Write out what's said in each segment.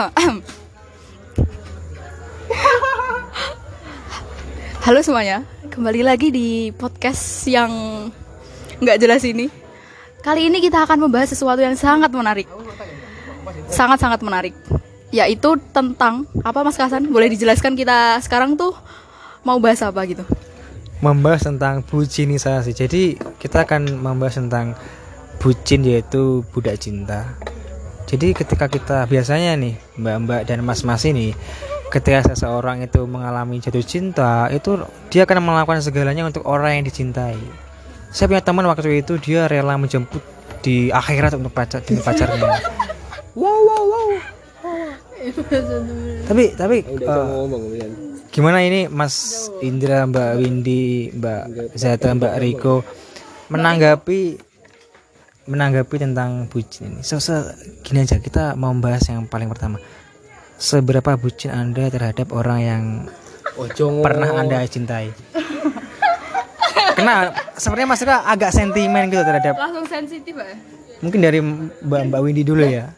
Halo semuanya, kembali lagi di podcast yang nggak jelas ini. Kali ini kita akan membahas sesuatu yang sangat menarik, sangat-sangat menarik, yaitu tentang apa Mas Kasan? Boleh dijelaskan kita sekarang tuh mau bahas apa gitu? membahas tentang bucinisasi. Jadi kita akan membahas tentang bucin yaitu budak cinta. Jadi ketika kita biasanya nih mbak-mbak dan mas-mas ini ketika seseorang itu mengalami jatuh cinta itu dia akan melakukan segalanya untuk orang yang dicintai. Saya punya teman waktu itu dia rela menjemput di akhirat untuk pacar dengan pacarnya. Wow wow wow. Tapi tapi eh, gimana ini Mas Indra, Mbak Windy, Mbak Zata, Mbak Riko menanggapi menanggapi tentang bucin ini. So, so, gini aja kita mau bahas yang paling pertama. Seberapa bucin Anda terhadap orang yang pernah Anda cintai? Karena sebenarnya Mas Ira agak sentimen gitu terhadap Langsung sensitif ya? mungkin dari Mbak Mbak Windy dulu ya.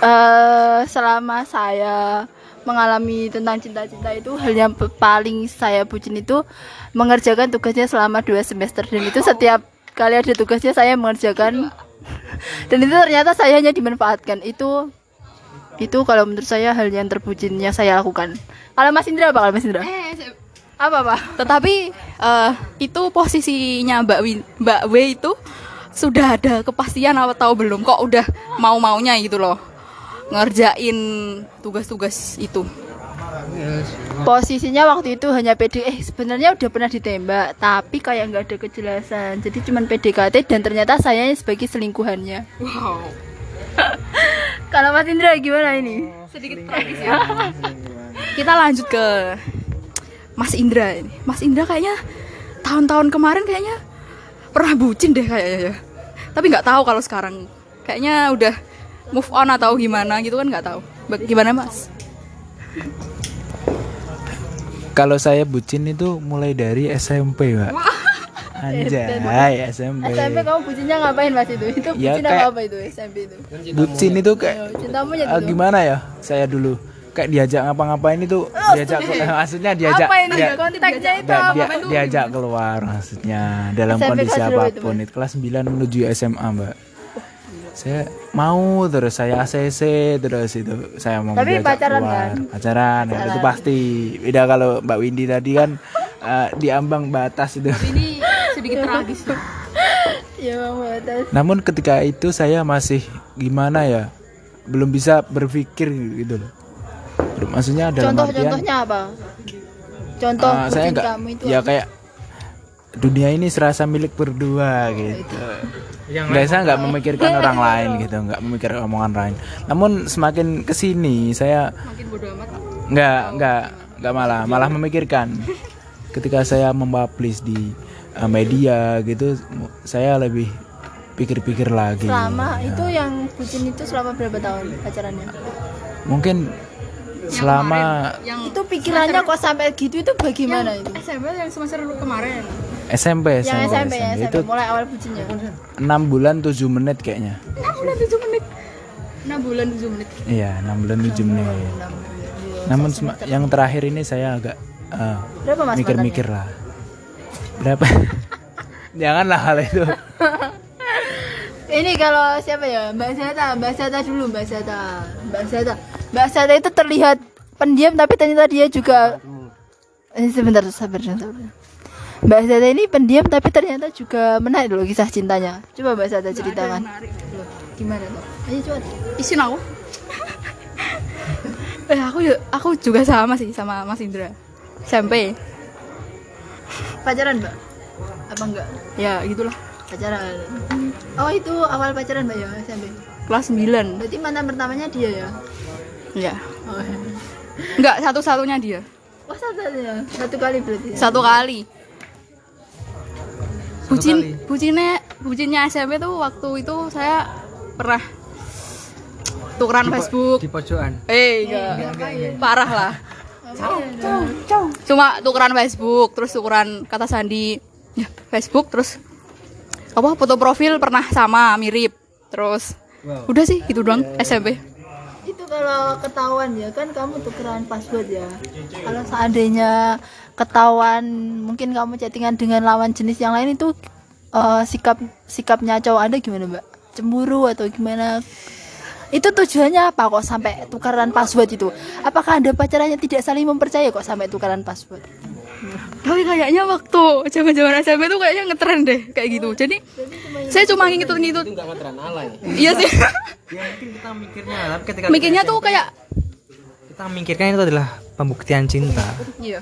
Eh, selama saya mengalami tentang cinta-cinta itu hal yang paling saya bucin itu mengerjakan tugasnya selama dua semester. Dan itu setiap kali ada tugasnya saya mengerjakan. Dan itu ternyata saya hanya dimanfaatkan. Itu itu kalau menurut saya hal yang terbucin yang saya lakukan. Kalau Mas Indra apa? Kalau Mas Indra? Apa apa tetapi eh, itu posisinya Mbak Win Mbak W itu sudah ada kepastian atau belum. Kok udah mau maunya gitu loh ngerjain tugas-tugas itu. Posisinya waktu itu hanya PD eh sebenarnya udah pernah ditembak tapi kayak nggak ada kejelasan. Jadi cuman PDKT dan ternyata saya sebagai selingkuhannya. Wow. Kalau Mas Indra gimana ini? Sedikit tragis ya. Kita lanjut ke Mas Indra ini. Mas Indra kayaknya tahun-tahun kemarin kayaknya pernah bucin deh kayaknya ya. Tapi nggak tahu kalau sekarang. Kayaknya udah move on atau gimana gitu kan nggak tahu. Gimana Mas? Kalau saya bucin itu mulai dari SMP, Pak. Anjay, SMP. SMP kamu bucinnya ngapain Mas itu? Itu Ya, bucin kayak- apa apa itu SMP itu? Bucin itu kayak cintamu ya ah, gimana ya? Saya dulu. Kayak diajak ngapa-ngapain itu diajak maksudnya diajak apa ini? dia- konteksnya itu dia- apa dia- diajak keluar maksudnya dalam SMP kondisi berapa itu, apa pun itu. Kelas 9 menuju SMA, Mbak. Saya mau terus saya ACC terus itu saya mau Tapi pacaran keluar. kan? Pacaran, ya, itu pasti. Beda kalau Mbak Windy tadi kan eh, di ambang batas itu. ini sedikit tragis ya batas Namun ketika itu saya masih gimana ya, belum bisa berpikir gitu loh. Maksudnya dalam artian contoh-contohnya apa contoh ah, saya enggak kamu itu ya kayak dunia ini serasa milik berdua gitu. Nggak, saya nggak memikirkan orang lain gitu, nggak memikirkan omongan lain. Namun semakin ke sini saya makin bodo amat nggak nggak nggak malah malah memikirkan. Ketika saya mempublish di uh, media gitu, saya lebih pikir-pikir lagi. selama itu yang bucin itu selama berapa tahun pacarannya Mungkin selama yang itu pikirannya kok sampai gitu itu bagaimana itu SMP yang semester kemarin SMP, yang SMP SMP, SMP. SMP itu mulai awal bucinnya 6 bulan 7 menit kayaknya. 6 bulan 7 menit Iya, 6 bulan 7 menit. Namun sema- yang terakhir ini saya agak uh, mas mikir-mikir lah. Berapa? Janganlah hal itu. ini kalau siapa ya Mbak Zata Mbak Zata dulu Mbak Zata Mbak Zata Mbak Zata itu terlihat pendiam tapi ternyata dia juga eh, sebentar sabar sabar Mbak Zata ini pendiam tapi ternyata juga menarik loh kisah cintanya. Coba Mbak Zata ceritakan. Loh, gimana tuh? Ayo coba. Isin aku eh aku aku juga sama sih sama Mas Indra. SMP pacaran Mbak? Apa enggak? Ya gitulah. Pacaran. Oh itu awal pacaran Mbak ya SMP kelas 9 berarti mantan pertamanya dia ya? Ya. Oh, ya. enggak satu-satunya dia. Oh satu ya, satu kali berarti. Ya? satu kali bucin bucinnya bucinnya SMP tuh waktu itu saya pernah tukeran Facebook. Di pojokan. eh enggak. Parah lah. Cuma tukeran Facebook terus tukeran kata sandi. Ya, Facebook terus apa foto profil pernah sama mirip. Terus udah sih gitu doang SMP itu kalau ketahuan ya kan kamu tukeran password ya. Kalau seandainya ketahuan mungkin kamu chattingan dengan lawan jenis yang lain itu eh, sikap sikapnya cowok anda gimana mbak? Cemburu atau gimana? Itu tujuannya apa kok sampai tukaran password itu? Apakah anda pacarannya tidak saling mempercaya kok sampai tukaran password tapi kayaknya waktu zaman zaman SMP tuh kayaknya ngetren deh kayak gitu. Jadi saya cuma ngikut ngikut iya sih. Ya mungkin kita mikirnya tapi ketika mikirnya tuh kayak kita mikirkan itu adalah pembuktian cinta. Iya.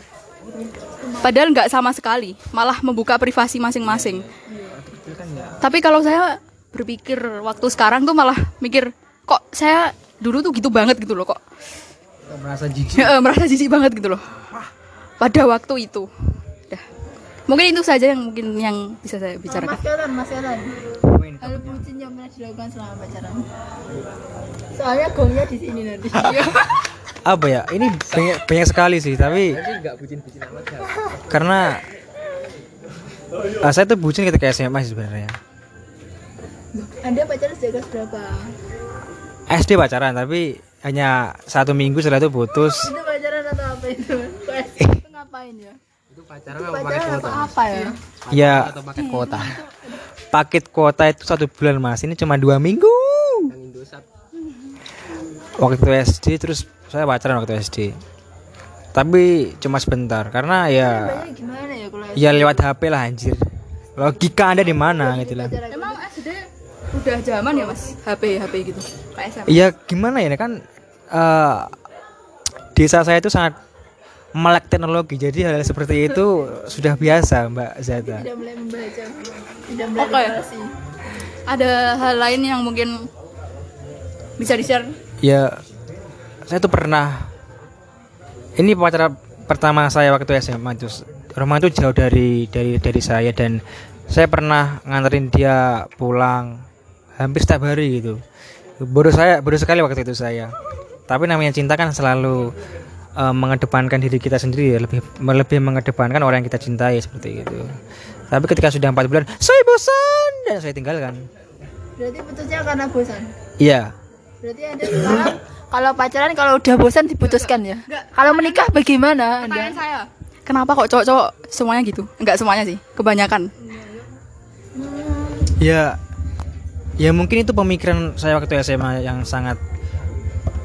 Padahal nggak sama sekali malah membuka privasi masing-masing. Tapi kalau saya berpikir waktu sekarang tuh malah mikir kok saya dulu tuh gitu banget gitu loh kok. Merasa jijik. Merasa jijik banget gitu loh pada waktu itu Dah. mungkin itu saja yang mungkin yang bisa saya bicarakan Mas Karen, Mas Karen. Hal bucin yang pernah dilakukan selama pacaran. Soalnya gongnya di sini nanti. apa ya ini banyak banyak sekali sih tapi karena ah, saya tuh bucin ketika SMA sih sebenarnya Anda pacaran sejak kelas berapa? SD pacaran tapi hanya satu minggu setelah itu putus Itu pacaran atau apa itu? Itu ngapain ya? Itu pacaran apa? Apa ya? ya paket kuota? Paket kuota itu satu bulan mas. Ini cuma dua minggu. Waktu SD terus saya pacaran waktu SD tapi cuma sebentar karena ya ya kalau ya lewat HP lah anjir. Logika anda di mana gitu lah. emang SD udah zaman ya mas? HP HP gitu. Kayak SMA ya gimana ya? Kan eh, desa saya itu sangat melek teknologi. Jadi hal seperti itu sudah biasa mbak Zata Tidak mulai membaca, tidak mulai Oke. relasi. ada hal lain yang mungkin bisa di share ya saya tuh pernah ini pacar pertama saya waktu SMA itu rumah itu jauh dari dari dari saya dan saya pernah nganterin dia pulang hampir setiap hari gitu. Baru saya baru sekali waktu itu saya. Tapi namanya cinta kan selalu eh, mengedepankan diri kita sendiri ya lebih lebih mengedepankan orang yang kita cintai seperti itu tapi ketika sudah empat bulan saya bosan! Dan saya tinggalkan. Berarti putusnya karena bosan. iya. Berarti Anda sekarang kalau pacaran kalau udah bosan diputuskan ya. Kalau menikah bagaimana pertanyaan Anda? saya. Kenapa kok cowok-cowok semuanya gitu? Enggak semuanya sih kebanyakan. Ya, ya mungkin itu pemikiran saya waktu SMA yang sangat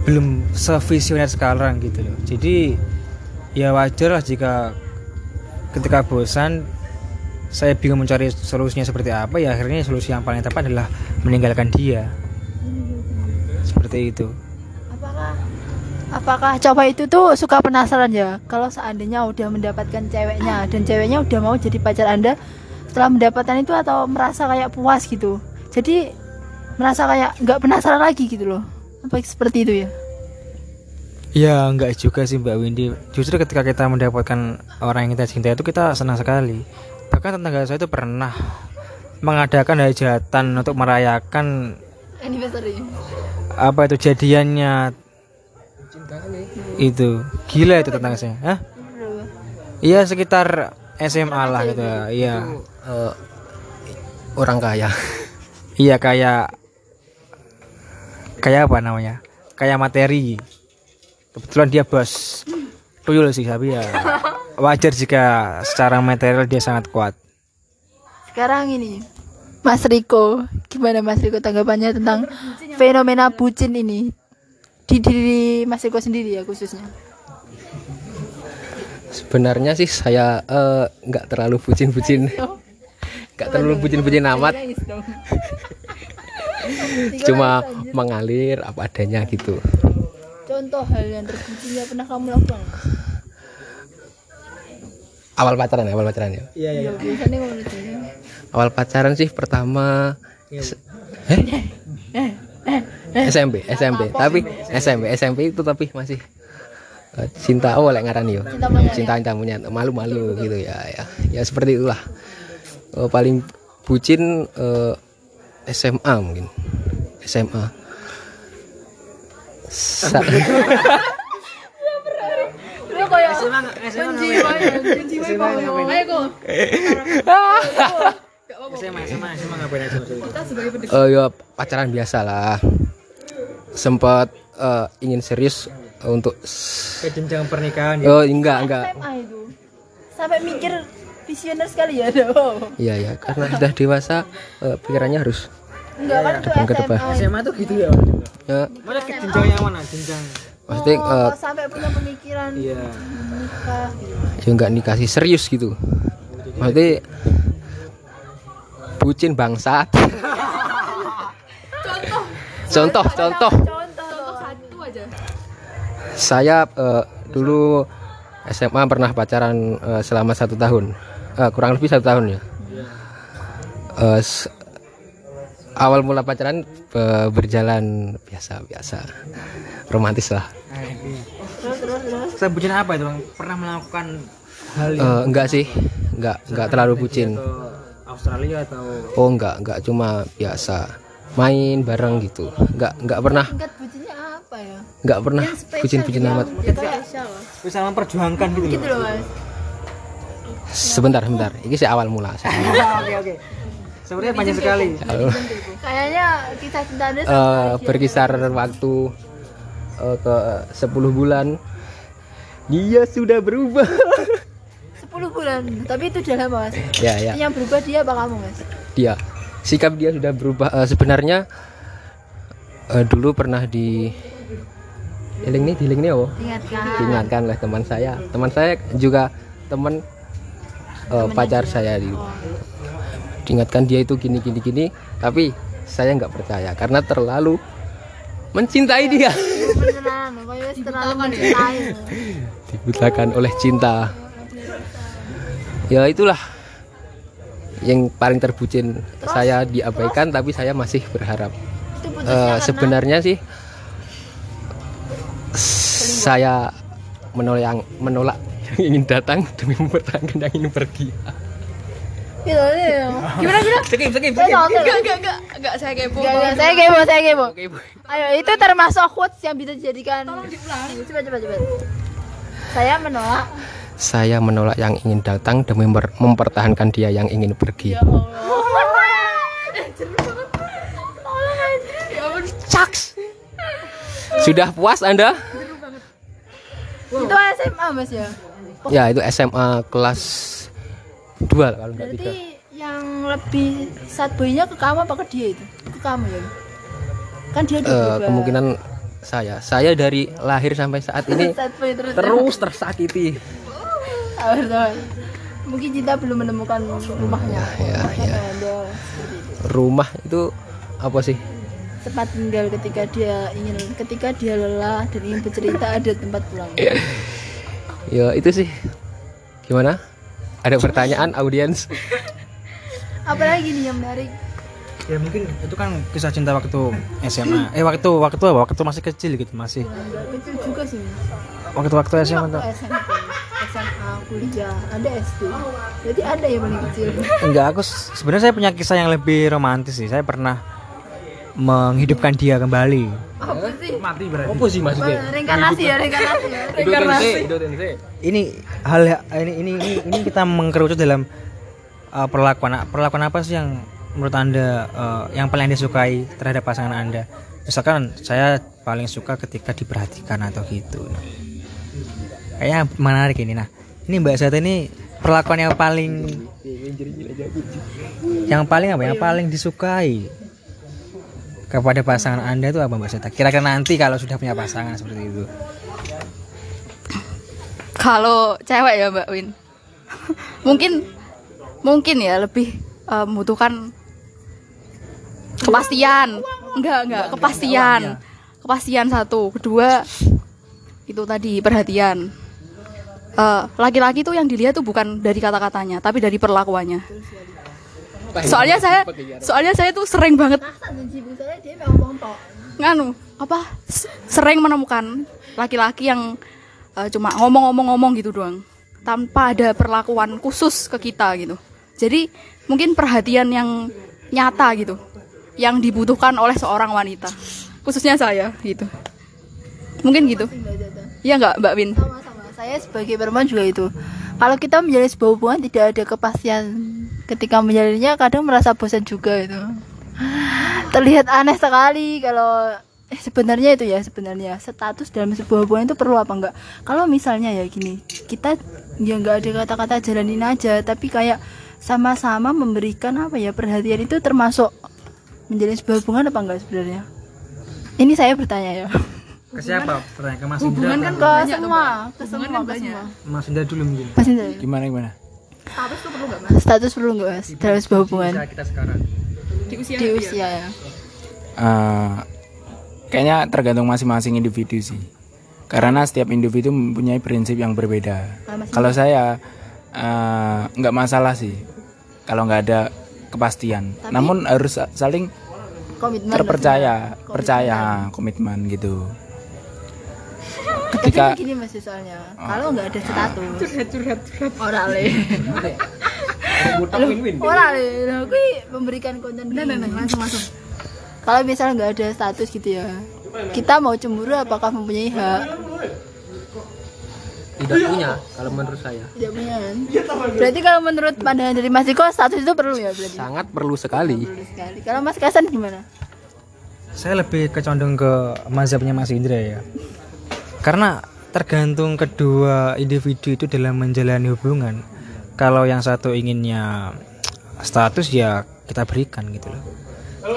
belum sevisioner sekarang gitu loh. Jadi ya wajar lah jika ketika bosan saya bingung mencari solusinya seperti apa ya akhirnya solusi yang paling tepat adalah meninggalkan dia. Seperti itu. Apakah apakah cowok itu tuh suka penasaran ya kalau seandainya udah mendapatkan ceweknya dan ceweknya udah mau jadi pacar Anda setelah mendapatkan itu atau merasa kayak puas gitu. Jadi merasa kayak nggak penasaran lagi gitu loh. Apa seperti itu ya? Ya enggak juga sih Mbak Windy. Justru ketika kita mendapatkan orang yang kita cintai itu kita senang sekali. Bahkan tetangga saya itu pernah mengadakan hajatan untuk merayakan Anniversary. apa itu jadiannya. Itu. Gila itu tetangga saya. Hah? Iya sekitar SMA lah gitu. Iya. Eh, orang kaya. Iya kayak Kayak apa namanya Kayak materi Kebetulan dia bos Tuyul sih tapi ya Wajar jika secara material dia sangat kuat Sekarang ini Mas Riko, gimana Mas Riko tanggapannya tentang fenomena bucin ini di diri Mas Riko sendiri ya khususnya? sebenarnya sih saya eh, nggak terlalu bucin-bucin nggak terlalu bucin-bucin amat cuma mengalir apa adanya gitu. Contoh hal yang terbucin yang pernah kamu lakukan? awal pacaran awal pacaran ya? Iya Ya, biasanya ngono sih. awal pacaran sih pertama S- eh? SMP SMP tapi SMP SMP itu tapi masih eh, cinta oh lek ngaran yo. Cinta monyet. cinta monyet malu-malu gitu ya ya. Ya seperti itulah. Eh, paling bucin eh, SMA mungkin SMA Sa-. SMA SMA SMA ngapain maksudnya Eh ya pacaran biasa lah. Sempat eh, ingin serius untuk ke jenjang pernikahan ya Oh enggak enggak. SMA itu sampai mikir visioner sekali ya dong Iya ya karena sudah dewasa eh, pikirannya harus enggak kan itu Depan ke depan. SMA. SMA tuh gitu ya ya. Mana ke jenjang yang mana? Jenjang. Maksudnya oh, eh, sampai punya pemikiran iya. nikah gitu. ya enggak nikah sih serius gitu. Maksudnya bucin bangsat. contoh. Contoh contoh Satu aja. saya eh, dulu SMA pernah pacaran eh, selama satu tahun Eh, kurang lebih satu tahun ya. Eh, s- awal mula pacaran eh, berjalan biasa biasa romantis lah. Saya bucin apa itu bang? Pernah melakukan hal yang Eh, enggak sih. Enggak enggak terlalu bucin. ke Australia atau oh enggak enggak. Cuma biasa. Main bareng gitu. Enggak enggak pernah. Bucinnya apa ya? Enggak pernah. Bucin-bucin amat. Spesial. Loh. bisa memperjuangkan gitu gitu loh mas sebentar sebentar. Ini sih awal mula. Saya. oke oke. Sebenarnya panjang sekali. kayaknya kisah cinta anda Eh, berkisar waktu eh, ke 10 bulan. Dia sudah berubah. 10 bulan tapi itu udah lama mas. Ya ya. Yang berubah dia apa kamu mas? Dia. Sikap dia sudah berubah. Eh, sebenarnya eh, dulu pernah di Diling nih, diling nih oh. ingatkan Diingatkan oleh teman saya. Teman saya juga teman eh, pacar saya di diingatkan dia itu gini gini gini, tapi saya nggak percaya karena terlalu mencintai dia. dibutakan oleh cinta. Ya itulah yang paling terbucin. Saya diabaikan tapi saya masih berharap. Karena sebenarnya sih saya menolak menolak ingin datang demi mempertahankan yang ingin pergi gitu ya Gimana gimana? skip skip saya tahu Enggak enggak enggak enggak saya kepo. Enggak, enggak, saya kepo, saya kepo. Ayo, itu termasuk quotes yang bisa dijadikan. Coba, coba, coba. Saya menolak. saya menolak yang ingin datang demi memper- mempertahankan dia yang ingin pergi Caks. sudah puas anda Itu SMA, Mas ya. Ya itu SMA kelas 2 kalau nggak tiga yang lebih sad boy-nya ke kamu apa ke dia itu? Ke kamu ya? Kan dia berubah. kemungkinan saya saya dari lahir sampai saat ini terus. terus tersakiti sabar. Mungkin cinta belum menemukan rumahnya. Ya, ya. Itu. rumah itu apa sih Tempat tinggal ketika dia ingin ketika dia lelah dan ingin bercerita ada tempat pulang. ya itu sih. Gimana? Ada pertanyaan audiens? Apalagi nih yang menarik? ya mungkin itu kan kisah cinta waktu SMA eh waktu waktu apa? Waktu masih kecil gitu masih. Enggak kecil juga sih. Waktu waktu SMA Waktu SMP, SMA, kuliah, ada SD. Berarti ada yang paling kecil. enggak aku sebenarnya saya punya kisah yang lebih romantis sih. Saya pernah menghidupkan dia kembali Apa sih? mati berarti? Apa sih maksudnya? Reinkarnasi ya, reinkarnasi ya. Reinkarnasi. ini hal ini ini ini, ini kita mengkerucut dalam uh, perlakuan perlakuan apa sih yang menurut anda uh, yang paling anda sukai terhadap pasangan anda? Misalkan saya paling suka ketika diperhatikan atau gitu. Kayaknya menarik ini. Nah ini mbak Zata ini perlakuan yang paling yang paling apa yang paling disukai kepada pasangan anda itu apa mbak Zata kira-kira nanti kalau sudah punya pasangan seperti itu Kalau cewek ya Mbak Win. mungkin mungkin ya lebih eh, membutuhkan kepastian. Enggak, enggak, kepastian. Kepastian satu, kedua itu tadi perhatian. Eh, laki-laki tuh yang dilihat tuh bukan dari kata-katanya, tapi dari perlakuannya. Soalnya saya soalnya saya tuh sering banget nganu apa sering menemukan laki-laki yang eh, cuma ngomong-ngomong-ngomong gitu doang tanpa ada perlakuan khusus ke kita gitu jadi mungkin perhatian yang nyata gitu yang dibutuhkan oleh seorang wanita khususnya saya gitu mungkin gitu. Iya nggak Mbak Win Sama-sama. Saya sebagai perempuan juga itu. Kalau kita menjalin sebuah hubungan tidak ada kepastian ketika menjalaninya kadang merasa bosan juga itu. Terlihat aneh sekali kalau eh, sebenarnya itu ya sebenarnya status dalam sebuah hubungan itu perlu apa enggak? Kalau misalnya ya gini kita ya nggak ada kata-kata jalanin aja tapi kayak sama-sama memberikan apa ya perhatian itu termasuk menjalin sebuah hubungan apa enggak sebenarnya? Ini saya bertanya ya. Ke siapa? Pertanyaan ke Mas Hubungan Indra kan apa? ke semua ke Hubungan semua kan ke banyak. semua Mas Indra dulu mungkin. Mas Indra, Gimana gimana? Status tuh perlu nggak mas? status perlu nggak mas dalam sebuah hubungan Usia kita sekarang Di usia. di usia ya Eh, kayaknya tergantung masing-masing individu sih. Karena setiap individu mempunyai prinsip yang berbeda. Kalau Mas Kalau saya eh, nggak masalah sih kalau nggak ada kepastian. Tapi- Namun harus saling komitmen terpercaya, Komitmen. percaya, komitmen gitu. Tapi Ketika gini mas soalnya. Kalau nggak ada status curhat curhat curhat. orang le. Orang le. Lah, kui memberikan konten Nah, nah, nah, langsung langsung. kalau misalnya nggak ada status gitu ya kita mau cemburu apakah mempunyai hak? Tidak punya kalau menurut saya. Tidak punya kan? Berarti kalau menurut pandangan dari Mas Diko status itu perlu ya berarti? Sangat perlu sekali. Perlu sekali. Kalau Mas Kasan gimana? Saya lebih kecondong ke mazhabnya Mas Indra ya karena tergantung kedua individu itu dalam menjalani hubungan. Kalau yang satu inginnya status ya kita berikan gitu loh.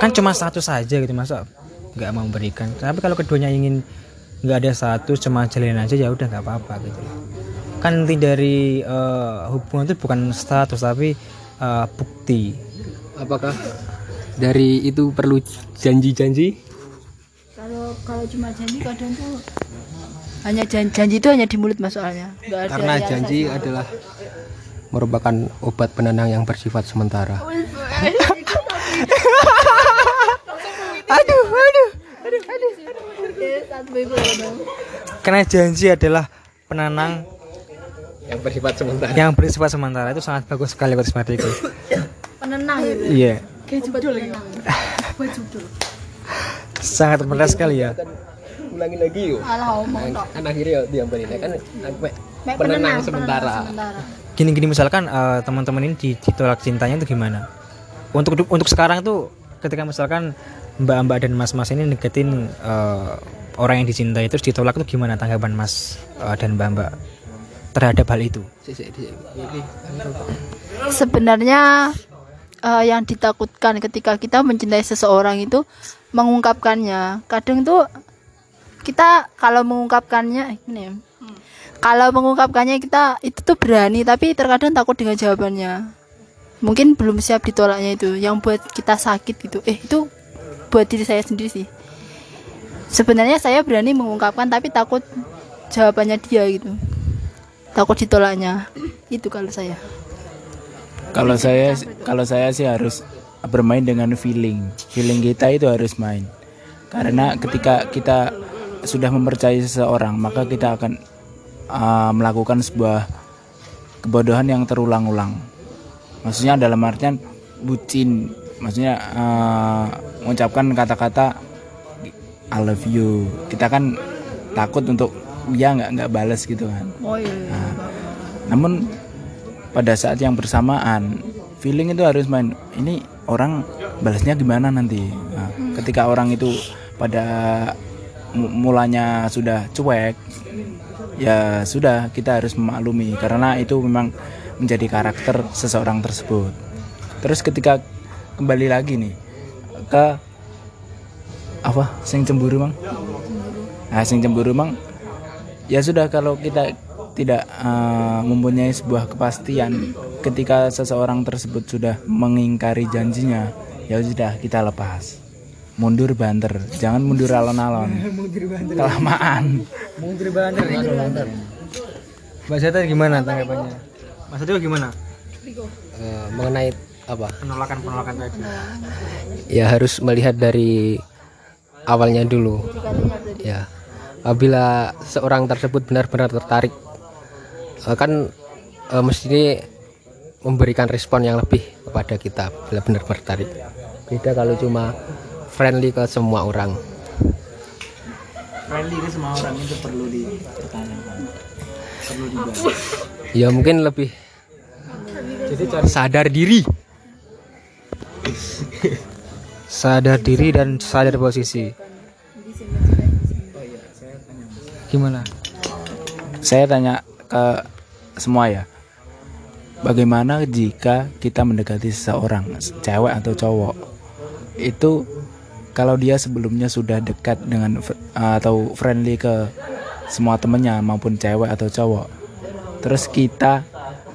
Kan cuma status saja gitu masa nggak mau berikan? Tapi kalau keduanya ingin nggak ada status cuma jalanin aja ya udah nggak apa-apa gitu loh. Kan inti dari eh, hubungan itu bukan status tapi eh, bukti. Apakah dari itu perlu janji-janji? Kalau kalau cuma janji kadang tuh hanya janji, janji itu hanya di mulut mas soalnya nggak ada karena janji adalah merupakan obat penenang yang bersifat sementara Oke, satu ibu ya, karena janji adalah penenang yang bersifat sementara yang bersifat sementara itu sangat bagus sekali buat Smatiku. penenang gitu Iya, Kayak judul lagi. Buat judul. sangat benar sekali ya. Ulangi lagi yuk alah omong tok. kan akhirnya diambilin kan sampai Mek penenang penenang sementara. sementara. Gini-gini misalkan eh, teman-teman ini di- ditolak cintanya itu gimana? Untuk untuk sekarang tuh ketika misalkan mbak-mbak dan mas-mas ini deketin eh, orang yang dicintai terus ditolak itu gimana tanggapan mas eh, dan mbak-mbak terhadap hal itu? Sebenarnya eh, yang ditakutkan ketika kita mencintai seseorang itu mengungkapkannya. Kadang tuh kita kalau mengungkapkannya ini ya, kalau mengungkapkannya kita itu tuh berani tapi terkadang takut dengan jawabannya. Mungkin belum siap ditolaknya itu yang buat kita sakit gitu. Eh itu buat diri saya sendiri sih. Sebenarnya saya berani mengungkapkan tapi takut jawabannya dia gitu. Takut ditolaknya. Itu kalau saya. Kalau saya kalau saya sih harus bermain dengan feeling. Feeling kita itu harus main. Karena ketika kita sudah mempercayai seseorang, maka kita akan uh, melakukan sebuah kebodohan yang terulang-ulang. Maksudnya dalam artian bucin, maksudnya uh, mengucapkan kata-kata I love you. Kita kan takut untuk ya nggak nggak balas gitu kan. oh iya, iya. Namun pada saat yang bersamaan feeling itu harus main. Ini orang balasnya gimana nanti? Nah, ketika orang itu pada mulanya sudah cuek, ya sudah kita harus memaklumi karena itu memang menjadi karakter seseorang tersebut. Terus ketika kembali lagi nih ke apa? Sing cemburu mang? Nah, sing cemburu mang ya sudah kalau kita tidak eh, mempunyai sebuah kepastian ketika seseorang tersebut sudah mengingkari janjinya ya sudah kita lepas mundur banter. Jangan mundur alon-alon. Kelamaan. Mundur banget Mbak Zeta gimana tanggapannya? Mas Zeta gimana? Eh, mengenai apa? Penolakan-penolakan tadi. ya harus melihat dari awalnya dulu. Ya apabila seorang tersebut benar-benar tertarik eh, kan eh, mesti memberikan respon yang lebih kepada kita bila benar-benar tertarik. Beda kalau cuma friendly ke semua orang. Friendly ke semua orang itu perlu dipertanyakan. Perlu dibahas ya mungkin lebih sadar diri. Sadar diri dan sadar posisi. Gimana? Saya tanya ke semua ya. Bagaimana jika kita mendekati seseorang, cewek atau cowok? Itu kalau dia sebelumnya sudah dekat dengan fr- atau friendly ke semua temennya maupun cewek atau cowok. Terus kita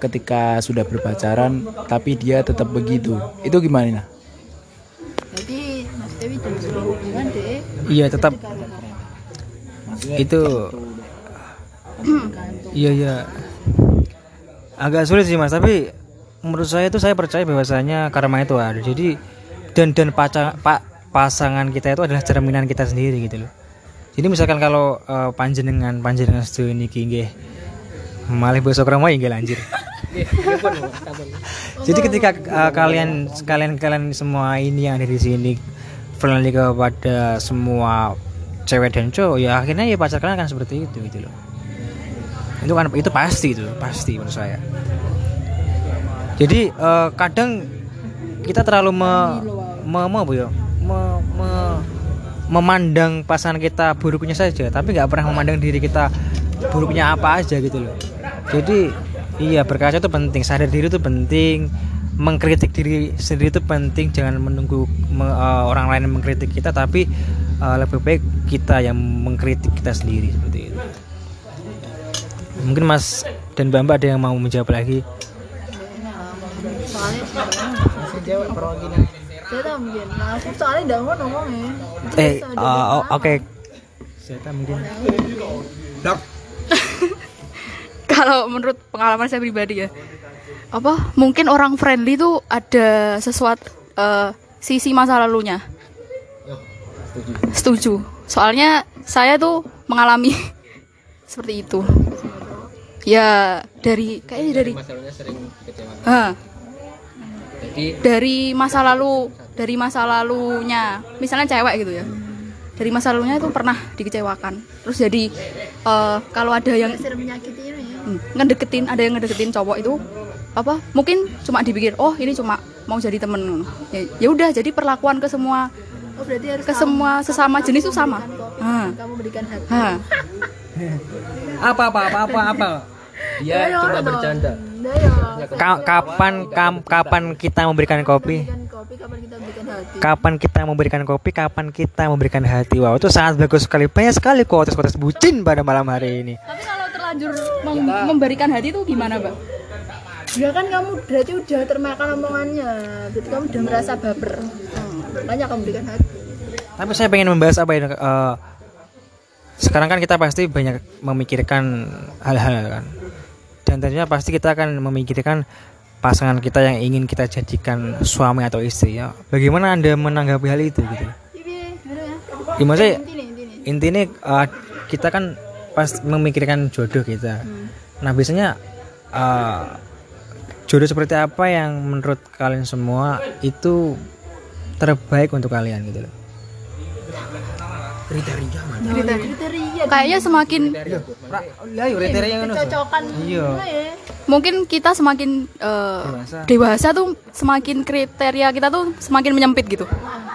ketika sudah berpacaran tapi dia tetap begitu. Itu gimana? Jadi Mas Dewi hubungan deh. iya tetap itu iya iya agak sulit sih mas tapi menurut saya itu saya percaya bahwasanya karma itu ada jadi dan dan paca, pak pasangan kita itu adalah cerminan kita sendiri gitu loh. Jadi misalkan kalau eh, panjenengan panjenengan setuju niki nggih malih besok ramah ya lanjut. Jadi ketika eh, kalian kalian kalian semua ini yang ada di sini friendly kepada semua cewek dan cowok ya akhirnya ya pacar kalian akan seperti itu gitu loh. Itu kan itu pasti itu pasti menurut saya. Jadi eh, kadang kita terlalu me, me, me, apa ya, me- me- memandang pasangan kita buruknya saja tapi nggak pernah memandang diri kita buruknya apa aja gitu loh. Jadi iya berkaca itu penting sadar diri itu penting mengkritik diri sendiri itu penting jangan menunggu me- eh, orang lain mengkritik kita tapi eh, lebih baik kita yang mengkritik kita sendiri seperti itu. Mungkin Mas dan Mbak ada yang mau menjawab lagi? Soalnya saya mungkin. Nah, aku soalnya nggak mau ngomongnya. eh eh, oh, oke. Saya mungkin. Kalau menurut pengalaman saya pribadi ya. Apa? Mungkin orang friendly tuh ada sesuatu eh, sisi masa lalunya. Setuju. Soalnya saya tuh mengalami seperti itu. Ya dari kayaknya dari masalahnya sering kecewa. Jadi dari masa lalu dari masa lalunya. Misalnya cewek gitu ya. Dari masa lalunya itu pernah dikecewakan. Terus jadi eh, kalau ada yang menyakiti ini ya. Hmm, ngedeketin ada yang ngedeketin cowok itu apa mungkin cuma dipikir oh ini cuma mau jadi temen. Ya ya udah jadi perlakuan ke semua Oh berarti harus ke semua sesama jenis itu sama. kopi, kamu berikan hati. Apa apa apa apa apa dia cuma bercanda ya. Ka- kapan kam- kapan kita memberikan kopi kapan kita berikan hati. kapan kita memberikan kopi kapan kita memberikan hati wow itu sangat bagus sekali banyak sekali kotes-kotes bucin pada malam hari ini tapi kalau terlanjur mem- memberikan hati itu gimana mbak Ya kan kamu berarti udah termakan omongannya. Berarti kamu udah merasa baper. Hmm, makanya kamu berikan hati. tapi saya pengen membahas apa ini eh, sekarang kan kita pasti banyak memikirkan hal-hal kan dan tentunya pasti kita akan memikirkan pasangan kita yang ingin kita jadikan suami atau istri ya. Bagaimana anda menanggapi hal itu gitu? Ya. gimana sih intinya eh, kita kan pas memikirkan jodoh kita. Nah biasanya eh, jodoh seperti apa yang menurut kalian semua itu terbaik untuk kalian gitu loh Kriteria kayaknya semakin lah kriteria ngono cocokan. iya. Ya. mungkin kita semakin eh, dewasa. tuh semakin kriteria kita tuh semakin menyempit gitu.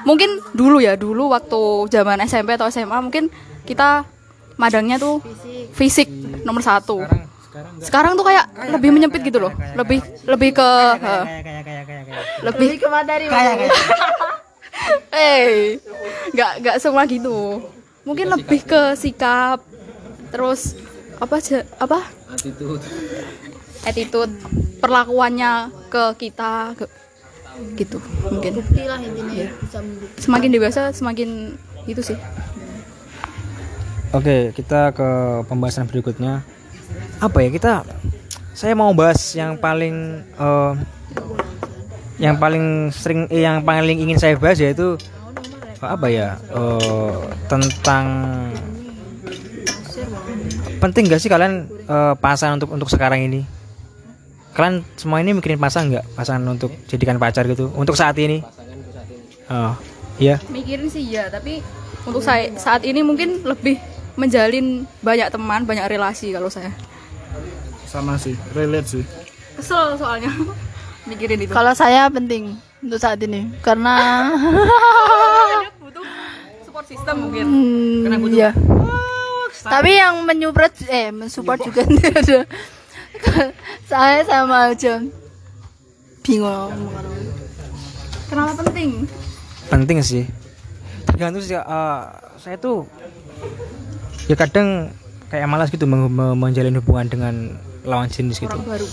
Mungkin dulu ya dulu waktu zaman SMP atau SMA mungkin kita madangnya tuh fisik. nomor satu. Sekarang tuh kayak lebih menyempit gitu loh. lebih lebih ke eh, kayak kayak kayak kayak kayak. lebih Lebih ke materi. Kayak eh nggak nggak semua gitu mungkin lebih ke sikap terus apa aja apa attitude attitude perlakuannya ke kita ke- gitu mungkin bukti lah intinya ya. Bisa membukti. semakin dewasa semakin itu sih Oke, kita ke pembahasan berikutnya. Apa ya kita? Saya mau bahas yang paling eh, yang paling sering eh, yang paling ingin saya bahas yaitu eh, apa ya? eh, tentang penting gak sih kalian eh, pasangan untuk untuk sekarang ini? Kalian semua ini mikirin pasangan nggak? Pasangan untuk jadikan pacar gitu untuk saat ini? Oh, iya. mikirin sih ya tapi untuk saya saat ini mungkin lebih menjalin banyak teman banyak relasi kalau saya Sama sih, relate sih. kesel soalnya mikirin itu. Kalau saya penting untuk saat ini karena butuh support system mungkin. Hmm, iya. Tapi yang menyupport eh mensupport juga tidak ada. saya sama aja. Bingung. kenapa penting? Penting sih. Tergantung sih eh, saya tuh ya kadang kayak malas gitu meng- me- menjalin hubungan dengan lawan jenis gitu. Baru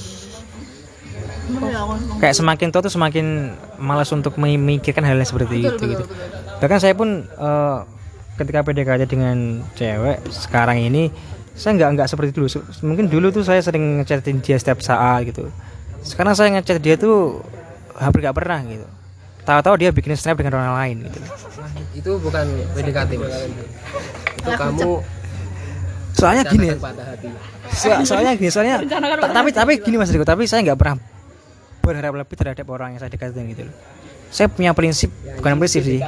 kayak semakin tua tuh semakin malas untuk memikirkan hal yang seperti itu gitu. bahkan saya pun eh, ketika PDKT dengan cewek sekarang ini saya nggak nggak seperti dulu. Mungkin dulu tuh saya sering ngechatin dia setiap saat gitu. Sekarang saya ngechat dia tuh hampir nggak pernah gitu. Tahu-tahu dia bikin snap dengan orang lain gitu. Itu bukan PDKT mas. Itu kamu soalnya gini rencanakan patah hati. so- soalnya gini soalnya ta- tapi tapi gini mas Riko tapi saya nggak pernah berharap lebih terhadap orang yang saya dekatin gitu loh. Saya punya prinsip bukan prinsip sih.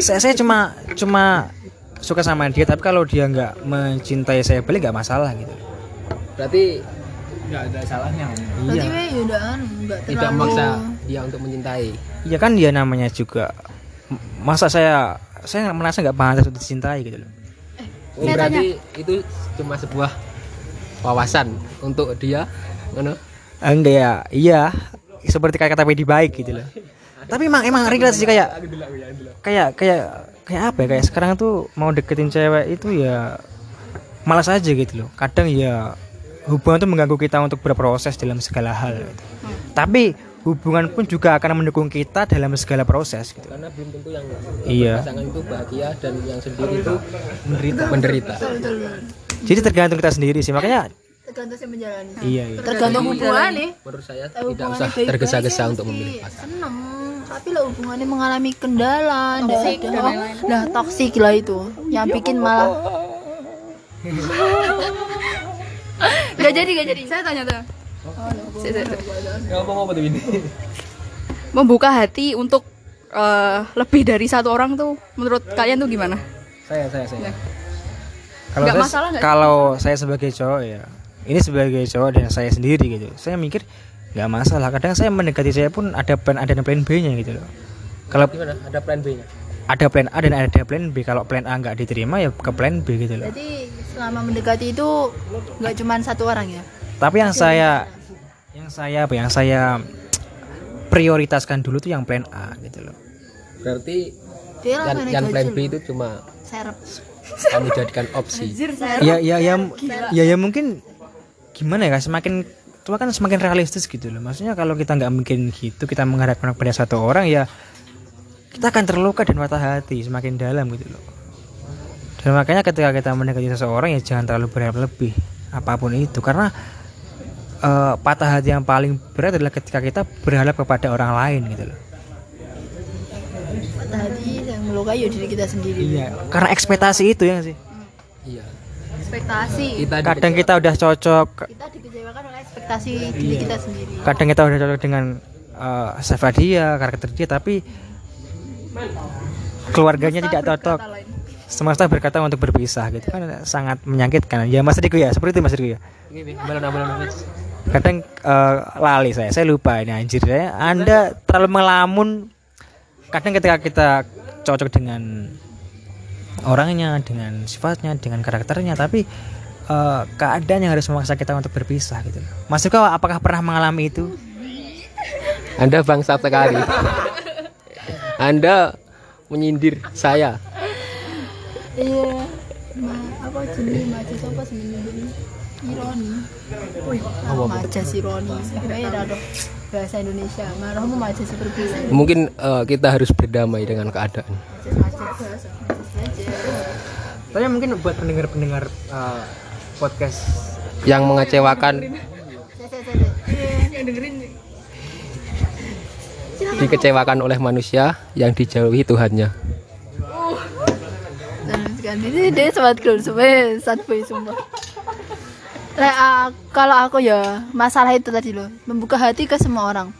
Saya saya cuma cuma suka sama dia tapi kalau dia nggak mencintai saya balik nggak masalah gitu. Berarti nggak ada salahnya. Berarti we ya udah anu, nggak tidak terlalu memaksa dia untuk mencintai. Ya kan dia namanya juga masa saya saya merasa nggak pantas untuk dicintai gitu loh. Oh, berarti itu cuma sebuah wawasan untuk dia ngono enggak ya iya seperti kata kata Pedi baik gitu loh. Tapi emang emang relate sih kayak kayak kayak kayak apa ya kayak sekarang tuh mau deketin cewek itu ya malas aja gitu loh. Kadang ya hubungan tuh mengganggu kita untuk berproses dalam segala hal gitu. tapi hubungan pun juga akan mendukung kita dalam segala proses gitu. Karena belum tentu yang iya. pasangan itu bahagia dan yang sendiri itu menderita. Menderita. Jadi tergantung kita sendiri sih. Makanya tergantung saya menjalani. iya iya. Tergantung hubungan. nih. menurut saya tidak usah tergesa-gesa sih untuk memilih pasangan. seneng. Tapi lah hubungannya mengalami kendala ndak ada oh, nah toksik lah itu. Yang bikin malah nggak jadi nggak jadi. Saya tanya tuh. Saya- ngomong apa tuh ini? Membuka hati untuk eh, lebih dari satu orang tuh menurut kalian tuh gimana? Saya saya saya. Ya. kalau saya, masalah nggak sih? kalau saya sebagai cowok ya ini sebagai cowok dan saya sendiri gitu. Saya mikir nggak masalah. Kadang saya mendekati saya pun ada plan A dan plan B nya gitu loh. Kalau gimana? Ada plan B nya ada plan A dan ada plan B. Kalau plan A nggak diterima ya ke plan B gitu loh. Jadi selama mendekati itu nggak cuma satu orang ya? Tapi yang saya yang saya apa? Yang saya prioritaskan dulu tuh yang plan A gitu loh. Berarti yang, mana yang plan. B itu cuma serep kamu jadikan opsi. Ya ya ya ya ya mungkin gimana ya semakin tua kan semakin realistis gitu loh. Maksudnya kalau kita nggak mungkin gitu kita mengharapkan pada satu orang ya kita akan terluka dan patah hati semakin dalam gitu loh. Dan makanya ketika kita mendekati seseorang ya jangan terlalu berharap lebih apa pun itu. Karena eh, patah hati yang paling berat adalah ketika kita berharap kepada orang lain gitu loh. Patah hati yang melukai ya diri kita sendiri. Iya karena ekspektasi itu ya sih? Iya ekspektasi. Kita kadang kita udah cocok. Kita dikecewakan oleh ekspektasi diri kita sendiri. Kadang kita udah cocok dengan uh, sifat dia karakter dia tapi keluarganya tidak cocok. semesta berkata untuk berpisah gitu kan sangat menyakitkan. Ya mas Riko ya seperti itu mas Riko ya. Kadang uh, lali saya saya lupa ini anjir saya anda terlalu melamun. Kadang ketika kita cocok dengan orangnya dengan sifatnya dengan karakternya tapi uh, keadaan yang harus memaksa kita untuk berpisah gitu. Mas Riko apakah pernah mengalami itu? Anda bangsat sekali. Anda menyindir saya. Iya ma apa jenis majas apa sebenarnya ironi. Wih apa majas ironi. Sebenarnya ada bahasa Indonesia marahmu majas seperti mungkin eh, kita harus berdamai dengan keadaan. Majas Tapi mungkin buat pendengar-pendengar uh, podcast. Yang mengecewakan. Dikecewakan oleh manusia yang dijauhi Tuhannya. Dan sekarang ini dia sobat girl supaya sad boy sumpah. Lah, ah, kalau aku ya masalah itu tadi loh membuka hati ke semua orang.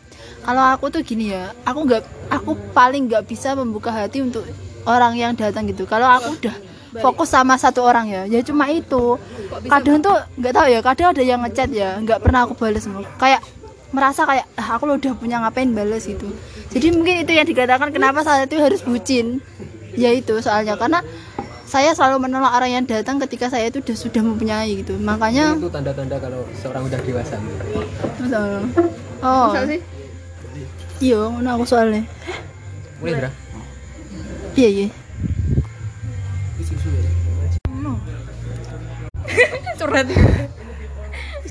Kalau aku tuh gini ya aku nggak aku paling nggak bisa membuka hati untuk orang yang datang gitu. Kalau aku udah fokus sama satu orang ya ya cuma itu. Kadang tuh nggak tahu ya kadang ada yang ngechat ya nggak pernah aku balas semua. Kayak merasa kayak ah, aku lo udah punya ngapain balas gitu. Jadi mungkin itu yang dikatakan kenapa saya itu harus bucin. Ya itu soalnya karena saya selalu menolak orang yang datang ketika saya itu sudah, sudah mempunyai gitu. Makanya itu tanda-tanda kalau seorang udah dewasa. Oh. Iya ngono aku soalnya. Mulai Dra iya iya Curhat.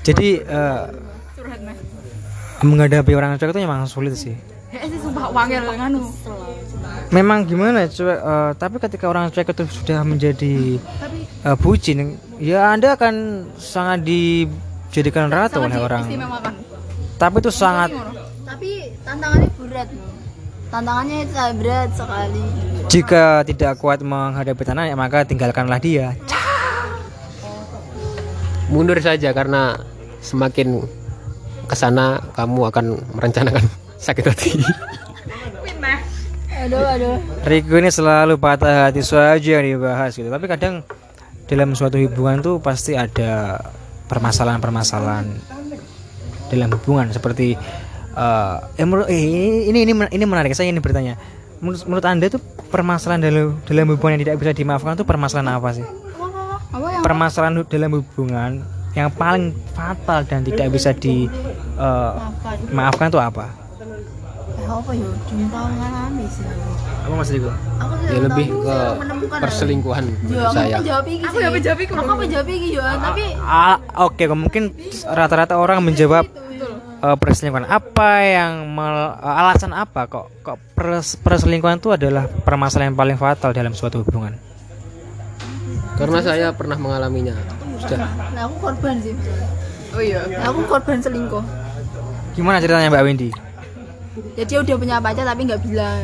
jadi eh, Curhat nah. menghadapi orang cuek itu memang sulit sih Eh sih sumpah wangel nganu. memang gimana cuek eh, tapi ketika orang cuek itu sudah menjadi eh, bucin ya anda akan sangat dijadikan ratu oleh orang tapi itu sangat tapi tantangannya berat loh tantangannya itu sangat berat sekali. Jika tidak kuat menghadapi tanah maka tinggalkanlah dia. Mundur saja karena semakin ke sana kamu akan merencanakan sakit hati. Aduh aduh. Riko ini selalu patah hati saja yang dibahas gitu. Tapi kadang dalam suatu hubungan tuh pasti ada permasalahan-permasalahan dalam hubungan. Seperti eh eh, menurut- eh, ini ini ini ini menarik saya ingin bertanya. Menurut, menurut anda tuh permasalahan dalam dalam hubungan yang tidak bisa dimaafkan tuh permasalahan apa sih? Apa yang permasalahan dalam hubungan yang paling fatal dan tidak bisa di eh, maafkan. tuh apa? Eh, apa ya? Cinta ngalami sih. Apa mas Riko aku ya lebih ke perselingkuhan Ya, menurut aku saya. menjawab iki Aku menjawab iki, Aku menjawab iki ya, tapi Ah, oke mungkin rata-rata orang menjawab eh, perselingkuhan apa yang mel- eh, alasan apa kok kok pers- perselingkuhan itu adalah permasalahan yang paling fatal dalam suatu hubungan karena saya pernah mengalaminya sudah nah, aku korban sih. Oh iya. Nah, aku korban selingkuh. gimana ceritanya Mbak Wendy Ya dia udah punya pacar tapi nggak bilang.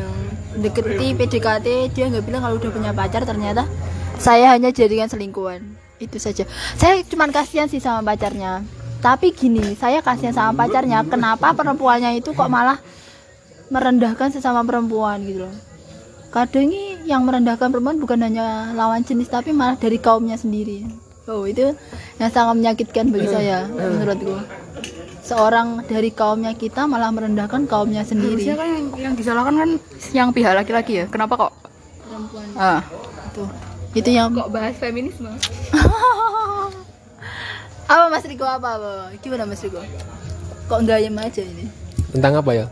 Deketi PDKT dia nggak bilang kalau udah punya pacar ternyata saya hanya jadikan selingkuhan. Itu saja. Saya cuman kasihan sih sama pacarnya. Tapi gini, saya kasihan sama pacarnya. Kenapa perempuannya itu kok malah merendahkan sesama perempuan gitu loh. Kadang ini yang merendahkan perempuan bukan hanya lawan jenis tapi malah dari kaumnya sendiri. Oh, itu yang sangat menyakitkan bagi saya menurutku. Seorang dari kaumnya kita malah merendahkan kaumnya sendiri. Harusnya kan yang, yang disalahkan kan yang pihak laki-laki ya. Kenapa kok? Perempuan Ah. itu. Itu yang Kok bahas feminisme? apa Mas Riko apa, apa? Gimana Mas Riko? Kok enggak ayam aja ini? tentang apa ya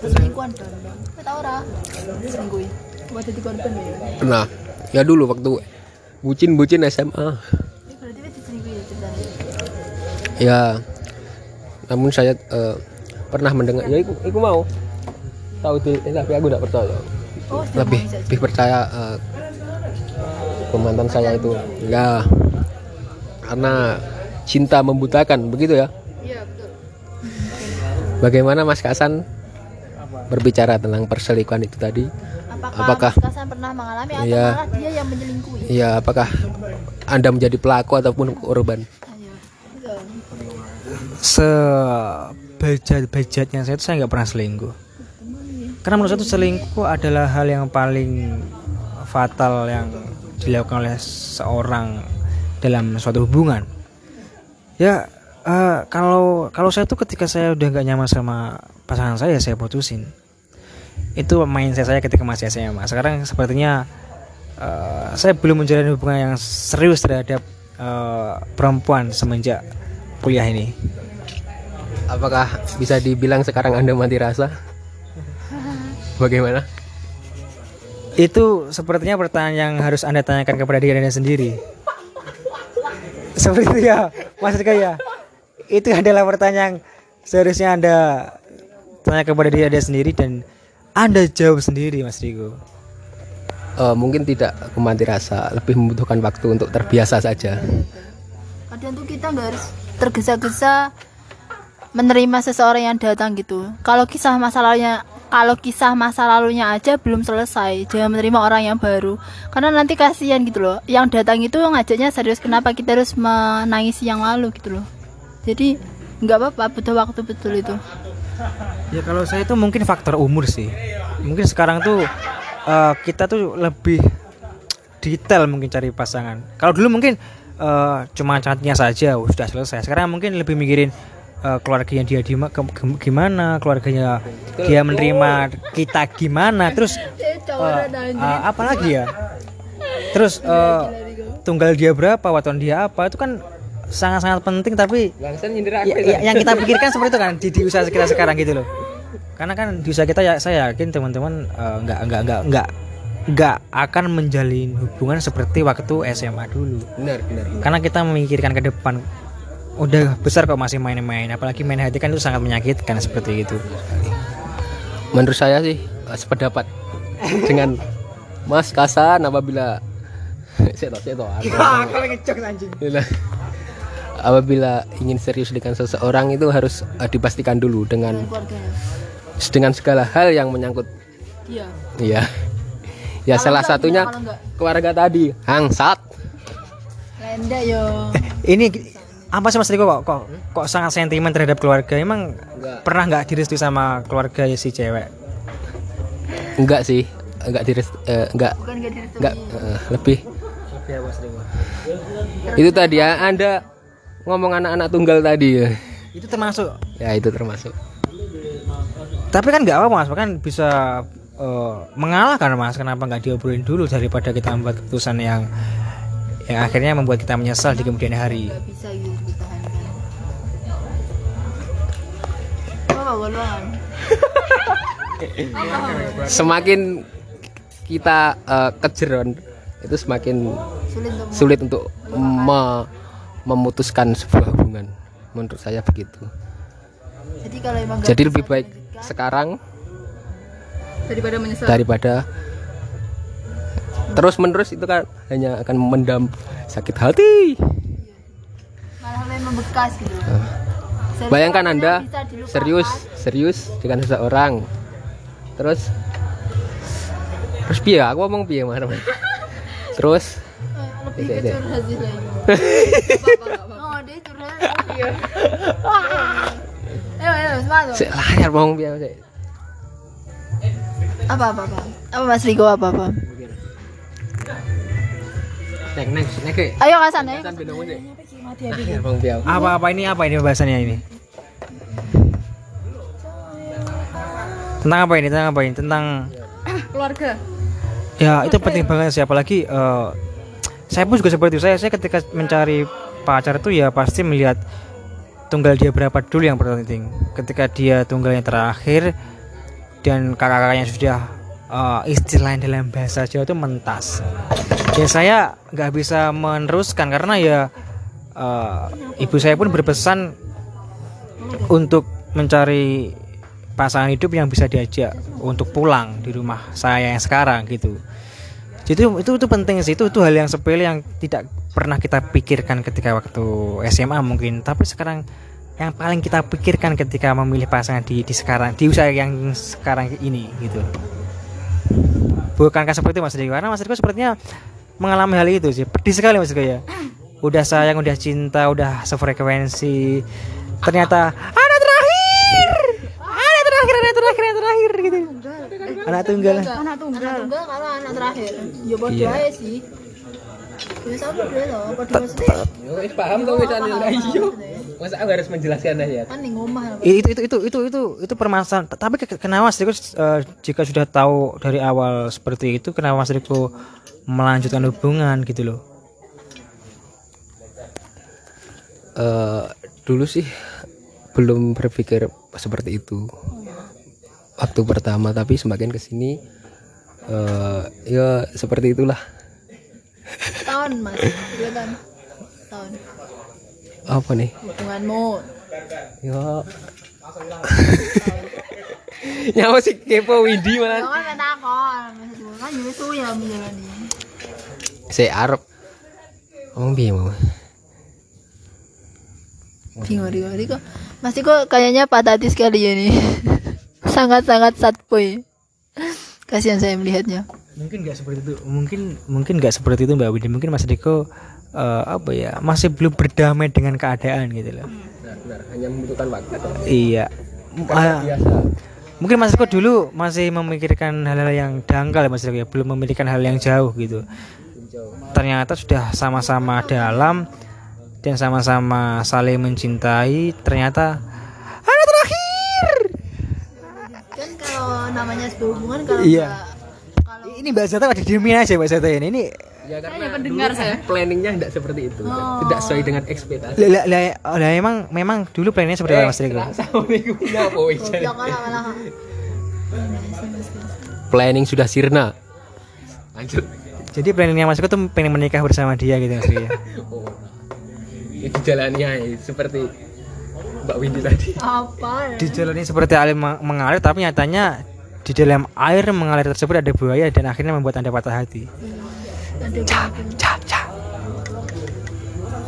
Selingkuhan kan? Kita tahu ora? Selingkuh. Buat jadi korban ya? pernah ya dulu waktu bucin bucin SMA Ini berarti itu diselingkuh ya ceritanya? ya namun saya eh, pernah mendengar ya aku, aku mau tahu di eh, tapi aku tidak percaya Oh, lebih lebih percaya eh, ke mantan saya itu ya karena cinta membutakan begitu ya Iya betul. bagaimana Mas Kasan berbicara tentang perselingkuhan itu tadi Apakah, apakah- Mas Kasan pernah mengalami atau Iya. malah dia yang menyelingkuhi? ya apakah anda menjadi pelaku ataupun korban sebejat-bejatnya saya itu saya nggak pernah selingkuh karena menurut saya itu selingkuh adalah hal yang paling fatal yang dilakukan oleh seorang dalam suatu hubungan. Ya eh, kalau kalau saya tuh ketika saya udah nggak nyaman sama pasangan saya saya putusin. Itu mindset saya ketika masih SMA sekarang sepertinya eh, saya belum menjalin hubungan yang serius terhadap eh, perempuan semenjak kuliah ini. Apakah bisa dibilang sekarang anda mati rasa? Bagaimana? Itu sepertinya pertanyaan yang harus Anda tanyakan kepada diri Anda sendiri. Seperti itu ya, Mas Rika ya. Itu adalah pertanyaan yang seharusnya Anda tanya kepada diri Anda sendiri dan Anda jawab sendiri, Mas Riko. Eh, mungkin tidak aku mati rasa lebih membutuhkan waktu untuk terbiasa saja kadang tuh kita nggak harus tergesa-gesa menerima seseorang yang datang gitu kalau kisah masa lalunya kalau kisah masa lalunya aja belum selesai jangan menerima orang yang baru karena nanti kasihan gitu loh yang datang itu ngajaknya serius kenapa kita harus menangisi yang lalu gitu loh jadi nggak apa-apa butuh waktu betul itu Ya kalau saya itu mungkin faktor umur sih. Mungkin sekarang tuh eh, kita tuh lebih detail mungkin cari pasangan. Kalau dulu mungkin eh, cuma cantiknya saja sudah selesai. Sekarang mungkin lebih mikirin eh, keluarganya dia di gimana keluarganya dia menerima kita gimana terus eh, eh, apa lagi ya? Terus eh, tunggal dia berapa waton dia apa itu kan sangat-sangat penting tapi nyindir ya, ya- yang kita pikirkan seperti itu kan di, di usaha kita sekarang gitu loh. Karena kan di usaha kita ya saya yakin teman-teman eh, nggak nggak nggak nggak nggak akan menjalin hubungan seperti waktu SMA dulu. Benar benar. Karena kita memikirkan ke depan udah besar kok masih main-main apalagi main hati kan itu sangat menyakitkan seperti itu menurut saya sih eh, sependapat dengan Mas Kasan apabila saya tahu saya tahu Gila. apabila ingin serius dengan seseorang itu harus eh, dipastikan dulu dengan dengan segala hal yang menyangkut Iya. iya ya salah satunya kalau enggak? keluarga tadi hangsat Lenda yo. ini apa sih Mas Riko kok kok, kok sangat sentimen terhadap keluarga? Emang pernah nggak direstui sama keluarga si cewek? Enggak sih. Enggak diris eh, enggak. Enggak enggak eh, lebih. Itu tadi ya anda ngomong anak-anak tunggal tadi ya. Itu termasuk? Ya itu termasuk. Tapi kan nggak apa mas. Kan bisa eh, mengalah kan mas. Kenapa nggak diobrolin dulu daripada kita membuat keputusan yang yang akhirnya membuat kita menyesal di kemudian hari? Enggak bisa semakin kita eh, kejeron itu semakin Sulit untuk sulit untuk me- memutuskan sebuah hubungan. Menurut saya begitu. Jadi kalau emang jadi lebih baik sekarang daripada menyesal. daripada terus menerus itu kan hanya akan mendam sakit hati. Malah lebih membekas gitu. Serius, bayangkan anda serius serius dengan seseorang terus terus piye aku ngomong piye mana terus Eh, lebih ke curhat sih. Oh, dia curhat. Ayo, ayo, semangat. Sik, layar ngomong piye sik. Apa apa apa? Apa Mas Riko apa apa? Nek ke. Ayo Kasan ayo. Piye. apa apa ini apa ini pembahasannya ini tentang apa ini? Tentang apa ini? Tentang keluarga. Ya itu penting banget sih apalagi eh, saya pun juga seperti itu. Saya saya ketika mencari pacar itu ya pasti melihat tunggal dia berapa dulu yang penting ketika dia tunggalnya terakhir dan kakak-kakaknya sudah eh, istilahnya dalam bahasa Jawa itu mentas. Ya saya nggak bisa meneruskan karena ya eh, ibu saya pun berpesan untuk mencari pasangan hidup yang bisa diajak untuk pulang di rumah saya yang sekarang gitu. Jadi itu itu penting sih itu itu hal yang sepele yang tidak pernah kita pikirkan ketika waktu SMA mungkin, tapi sekarang yang paling kita pikirkan ketika memilih pasangan di di sekarang di usia yang sekarang ini gitu. Bukankah seperti itu Mas Riko? Karena Mas Riko sepertinya mengalami hal itu sih. Pedih sekali Mas Riko ya. Udah sayang, udah cinta, udah sefrekuensi. Ternyata ada terakhir. Ada terakhir, ada terakhir, ada terakhir gitu. Anak tunggal. Anak tunggal. Anak tunggal kalau anak terakhir. Ya bodoh Iya. aja sih. Ya sama dia loh, bodoh maksudnya. Wis paham tuh wis lah iya. Masa aku harus menjelaskan ya. Kan ning omah. itu itu itu itu itu itu permasalahan tapi ke- kenapa Mas Riko eh, jika sudah tahu dari awal seperti itu kenapa Mas Riko melanjutkan hubungan gitu loh Eh, dulu sih belum berpikir seperti itu waktu pertama tapi semakin ke sini eh ya seperti itulah Tahun Mas. Berapa? Tahun. apa nih Hubunganmu. ya nyawa sih kepo Ya malah kan takon. Maksudku kan suwe ya menjalani. saya Arab ngomong piye mau Bingung Riko. Riko. Mas Riko kayaknya patah hati sekali ya nih. Sangat-sangat sad boy. Kasihan saya melihatnya. mungkin nggak seperti itu. Mungkin mungkin nggak seperti itu Mbak Widi mungkin Mas Riko eh, apa ya masih belum berdamai dengan keadaan gitu loh. Benar hanya membutuhkan waktu. Iya. Ah, mungkin Mas Riko dulu masih memikirkan hal-hal yang dangkal ya Mas Riko ya. Belum memikirkan hal yang jauh gitu. Ternyata sudah sama-sama dalam dan sama-sama saling mencintai. Ternyata namanya sebuah hubungan kalau Iya. kalau ini Mbak Zata ada diemin aja Mbak Zata ini ini Ya karena hanya pendengar saya. planningnya tidak seperti itu. Tidak sesuai dengan ekspektasi. lah, lah, lah, emang memang dulu plannya seperti apa Mas Riko? malah malah Planning sudah sirna. Lanjut. Jadi planningnya Mas Riko tuh pengen menikah bersama dia gitu Mas Riko ya? Oh, ya dijalannya ya, seperti Mbak Windy tadi. apa ya? di jalan ini seperti meng- mengalir tapi nyatanya di dalam air mengalir tersebut ada buaya dan akhirnya membuat anda patah hati. Ada ca ca ca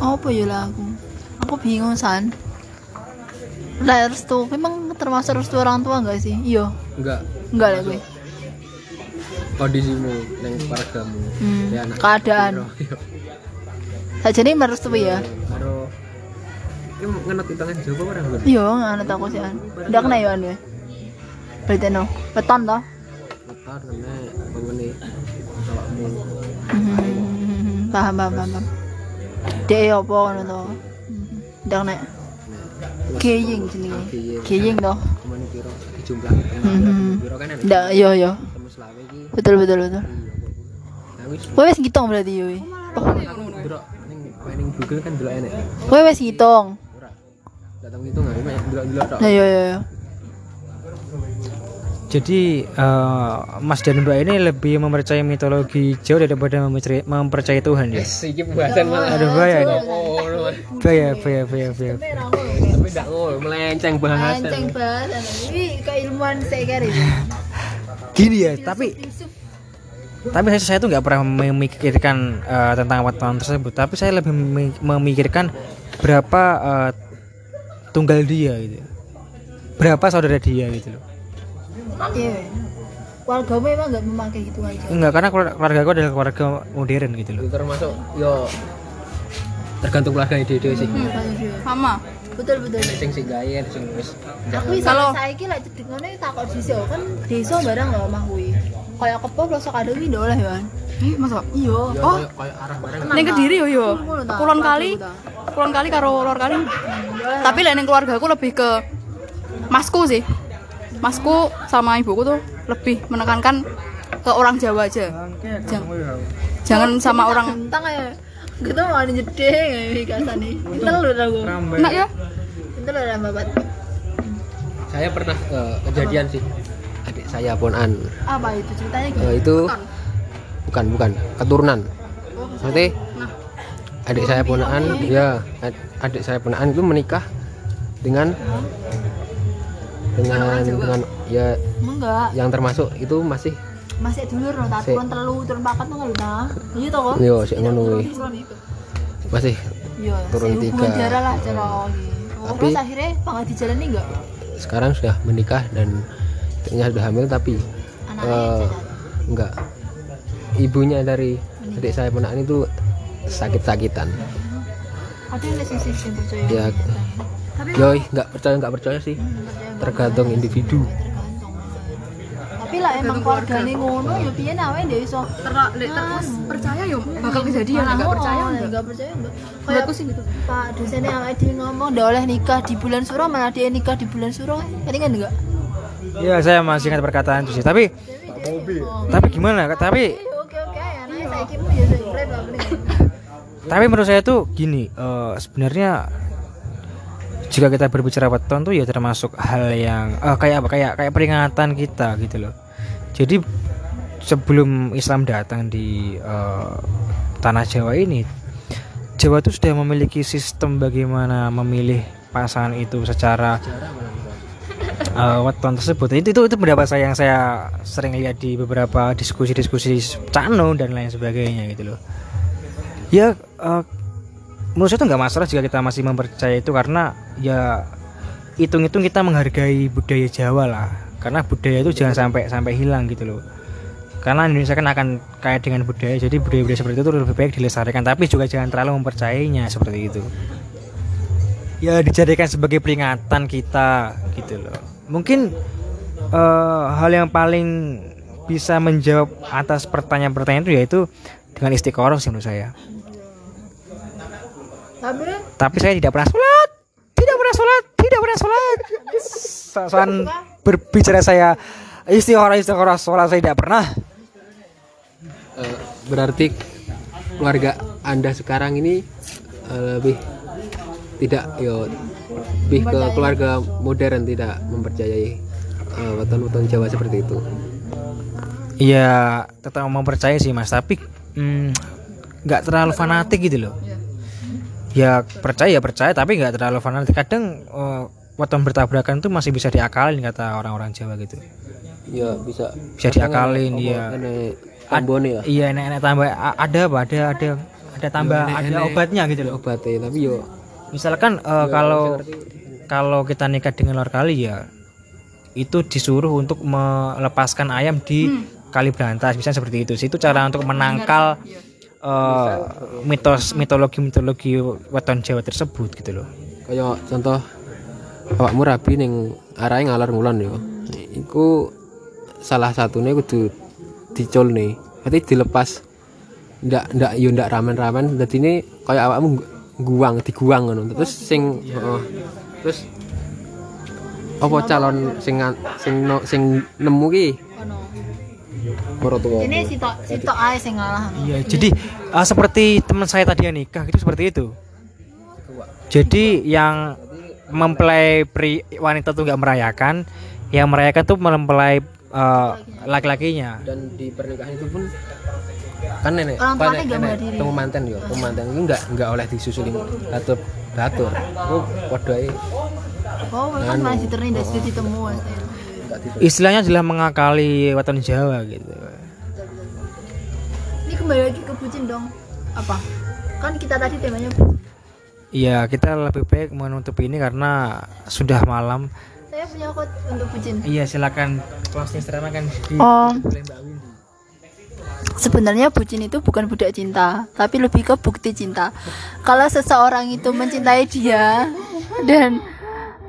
apa ya lah aku? Aku bingung san. Lah restu memang termasuk restu orang tua enggak sih? Iya. Enggak. enggak lah gue. Kondisimu neng keluargamu. hmm. Ya, anak keadaan. Iya. saja nih merestui ya Karo Ini ngenot hitungan Jawa orang gue. iya anak aku sih an udah kena ya an ya berarti no beton toh kena pengene awakmu. Hmm, paham paham paham paham. Dia apa kan to udah kena geying jenenge. Geying toh? Ke mana piro? Dijumlah ketemu. Hmm. Piro kan ada ndak iya iya. Selawe iki. betul betul betul. Wis. Kowe wis ngitung berarti yo ning planning Google kan delok enek. kowe wis ngitung. Ora. Enggak tahu ngitung enggak, cuma delok-delok tok. iya iya iya jadi eh, Mas dan Mbak ini lebih mempercayai mitologi Jawa daripada mempercayai, mempercayai Tuhan ya? Yes, iki pembahasan malah. ada bahaya ini. Oh, no. bahaya bahaya bahaya bahaya. Tapi enggak ngono, melenceng bahasan. Anceng banget ini keilmuan saya kari gini ya tapi tapi saya, saya tuh nggak pernah memikirkan eh, tentang wartawan tersebut. Tapi saya lebih memi- memikirkan berapa eh, tunggal dia gitu. Berapa saudara dia gitu loh iya keluargamu emang nggak memakai gitu aja enggak karena keluarga, aku adalah keluarga modern gitu loh termasuk yo tergantung keluarga ide ide sih. Sama. betul betul sing sing gawe, sing wis aku bisa Kalau- saya kira cedek ngono takut desa kan desa barang nggak omah kuwi kayak kepo pelosok ada ini lah ya kan Eh, masa? iya yo Oh. kayak arah bareng. Ning Kediri yo yo. Kulon kali. Kulon kali karo lor kali. Tapi lek ning keluarga aku lebih ke masku sih. Masku sama ibuku tuh lebih menekankan ke orang Jawa aja. Jangan, jangan sama orang Gentang ya? Kita mau jedeng ya kasan nih. Kita lu udah gue enak ya. kita lu udah babat Saya pernah eh, kejadian sih. Adik saya ponan. apa itu ceritanya gitu Eh, itu bukan bukan. Keturunan. Berarti adik saya ponakan ya ad- adik saya ponakan itu menikah dengan dengan dengan ya enggak. yang termasuk itu masih masih dulu loh tak Sik. turun telu turun papat tuh nggak nah iya toh kok yo sik ngono kuwi. Masih iya Turun sih, tiga. darah lah cara gitu Tapi- terus akhirnya banget dijalani enggak sekarang sudah menikah dan istrinya sudah hamil tapi anaknya eh, jalan enggak ibunya dari adik saya ponakan itu sakit-sakitan. Ada yang percaya? Ya. Tapi yoi nggak percaya nggak percaya sih. Nggak tergantung individu. Tapi lah emang keluarga. nih ngono ya piye nawe dia iso Terus terus percaya yo. Bakal kejadian enggak oh, percaya enggak. nggak percaya enggak kayak sih gitu. pak dosennya awake dhewe ngomong udah oleh nikah di bulan suro malah dia nikah di bulan suro. Kan kan enggak ya saya masih ingat perkataan itu sih. Tapi tapi gimana? Tapi oke oke anaknya saya kira ya saya apa nih tapi menurut saya tuh gini eh, sebenarnya jika kita berbicara weton tuh ya termasuk hal yang eh, kayak apa? Kayak kayak peringatan kita gitu loh. Jadi sebelum Islam datang di eh, tanah Jawa ini Jawa tuh sudah memiliki sistem bagaimana memilih pasangan itu secara eh, weton tersebut. Itu itu itu pendapat saya yang saya sering lihat di beberapa diskusi-diskusi Cano dan lain sebagainya gitu loh. Ya eh, menurut saya itu nggak masalah jika kita masih mempercayai itu karena ya hitung-hitung kita menghargai budaya Jawa lah. Karena budaya itu jangan sampai sampai hilang gitu loh. Karena Indonesia kan akan kaya dengan budaya jadi budaya-budaya seperti itu lebih baik dilestarikan tapi juga jangan terlalu mempercayainya seperti itu. Ya dijadikan sebagai peringatan kita gitu loh. Mungkin eh, hal yang paling bisa menjawab atas pertanyaan-pertanyaan itu yaitu dengan istiqoroh sih menurut saya tapi tapi saya tidak pernah sholat. Tidak pernah sholat. Tidak pernah sholat. Soal berbicara saya Istiqoroh istiqoroh sholat saya tidak pernah. Eh, berarti keluarga anda sekarang ini eh, lebih tidak yo lebih ke keluarga modern tidak mempercayai eh, weton-weton Jawa seperti itu. Iya, tetap mempercayai sih mas, tapi mm, nggak terlalu fanatik gitu loh. Ya percaya percaya, tapi nggak terlalu fanatik. Kadang eh, weton bertabrakan itu masih bisa diakalin kata orang-orang Jawa gitu. ya bisa Bisa diakalin, iya. Ini tambone ya Iya, enak-enak tambah a- ada apa? Ada ada ada tambah ada obatnya gitu loh. obatnya tapi yo Misalkan eh, kalau kalau kita nikah dengan luar kali ya itu disuruh untuk melepaskan ayam di kali berantas misalnya seperti itu sih itu cara untuk menangkal eh, mitos mitologi mitologi weton Jawa tersebut gitu loh. Kayak contoh awakmu rabi ning arahe ngalor ngulon yo. Iku salah satunya kudu dicul nih berarti dilepas. Ndak ndak yo ndak ramen-ramen. Dadi ini kayak awakmu gu- guang diguang ngono. Terus sing heeh. terus apa calon sing sing no, sing nemu ki Ini si tok si tok ae sing ngalah. iya jadi eh, seperti teman saya tadi yang nikah itu seperti itu. Jadi yang mempelai pri wanita tuh nggak merayakan yang merayakan tuh mempelai eh, laki-lakinya. Dan di pernikahan itu pun kan nenek Orang apa, tuanya nek- nggak nenek menghadiri. temu manten yo temu manten itu nggak nggak oleh disusuli datur datur itu padha ae. Oh, kan masih terindah sudah ditemu. Istilahnya adalah mengakali weton Jawa gitu Ini kembali lagi ke bucin dong. Apa? Kan kita tadi temanya bucin. Iya, kita lebih baik menutup ini karena sudah malam. Saya punya quote untuk bucin. Iya, silakan closing statement kan di Oh. Sebenarnya bucin itu bukan budak cinta, tapi lebih ke bukti cinta. Kalau seseorang itu mencintai dia dan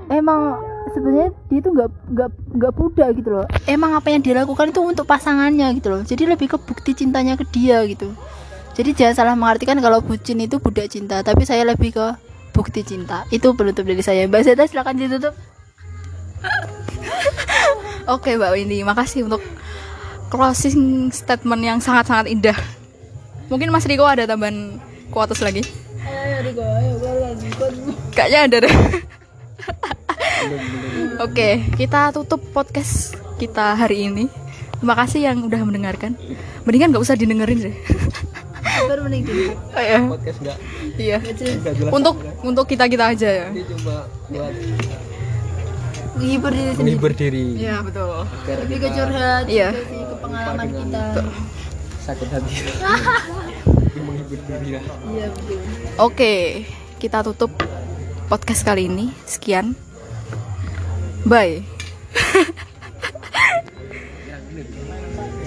emang sebenarnya dia itu nggak nggak nggak budak gitu loh. Emang apa yang dia lakukan itu untuk pasangannya gitu loh. Jadi lebih ke bukti cintanya ke dia gitu. Jadi jangan salah mengartikan kalau bucin itu budak cinta, tapi saya lebih ke bukti cinta. Itu penutup dari saya. Mbak Zeta silakan ditutup. Oke Mbak Windy, makasih untuk closing statement yang sangat-sangat indah. Mungkin Mas Riko ada tambahan kuatus lagi? Kayaknya ada deh. Oke, kita tutup podcast kita hari ini. Terima kasih yang udah mendengarkan. Mendingan nggak usah didengerin deh. Baru mending. Oh, iya. podcast nggak Iya. Untuk untuk kita kita aja ya. ini cuma buat Menghibur diri sendiri. menghibur diri Iya betul. Lebih ke curhat, Iya. ke pengalaman kita. sakit hati menghibur diri lah Iya betul. Oke, kita tutup podcast kali ini. Sekian. Bye.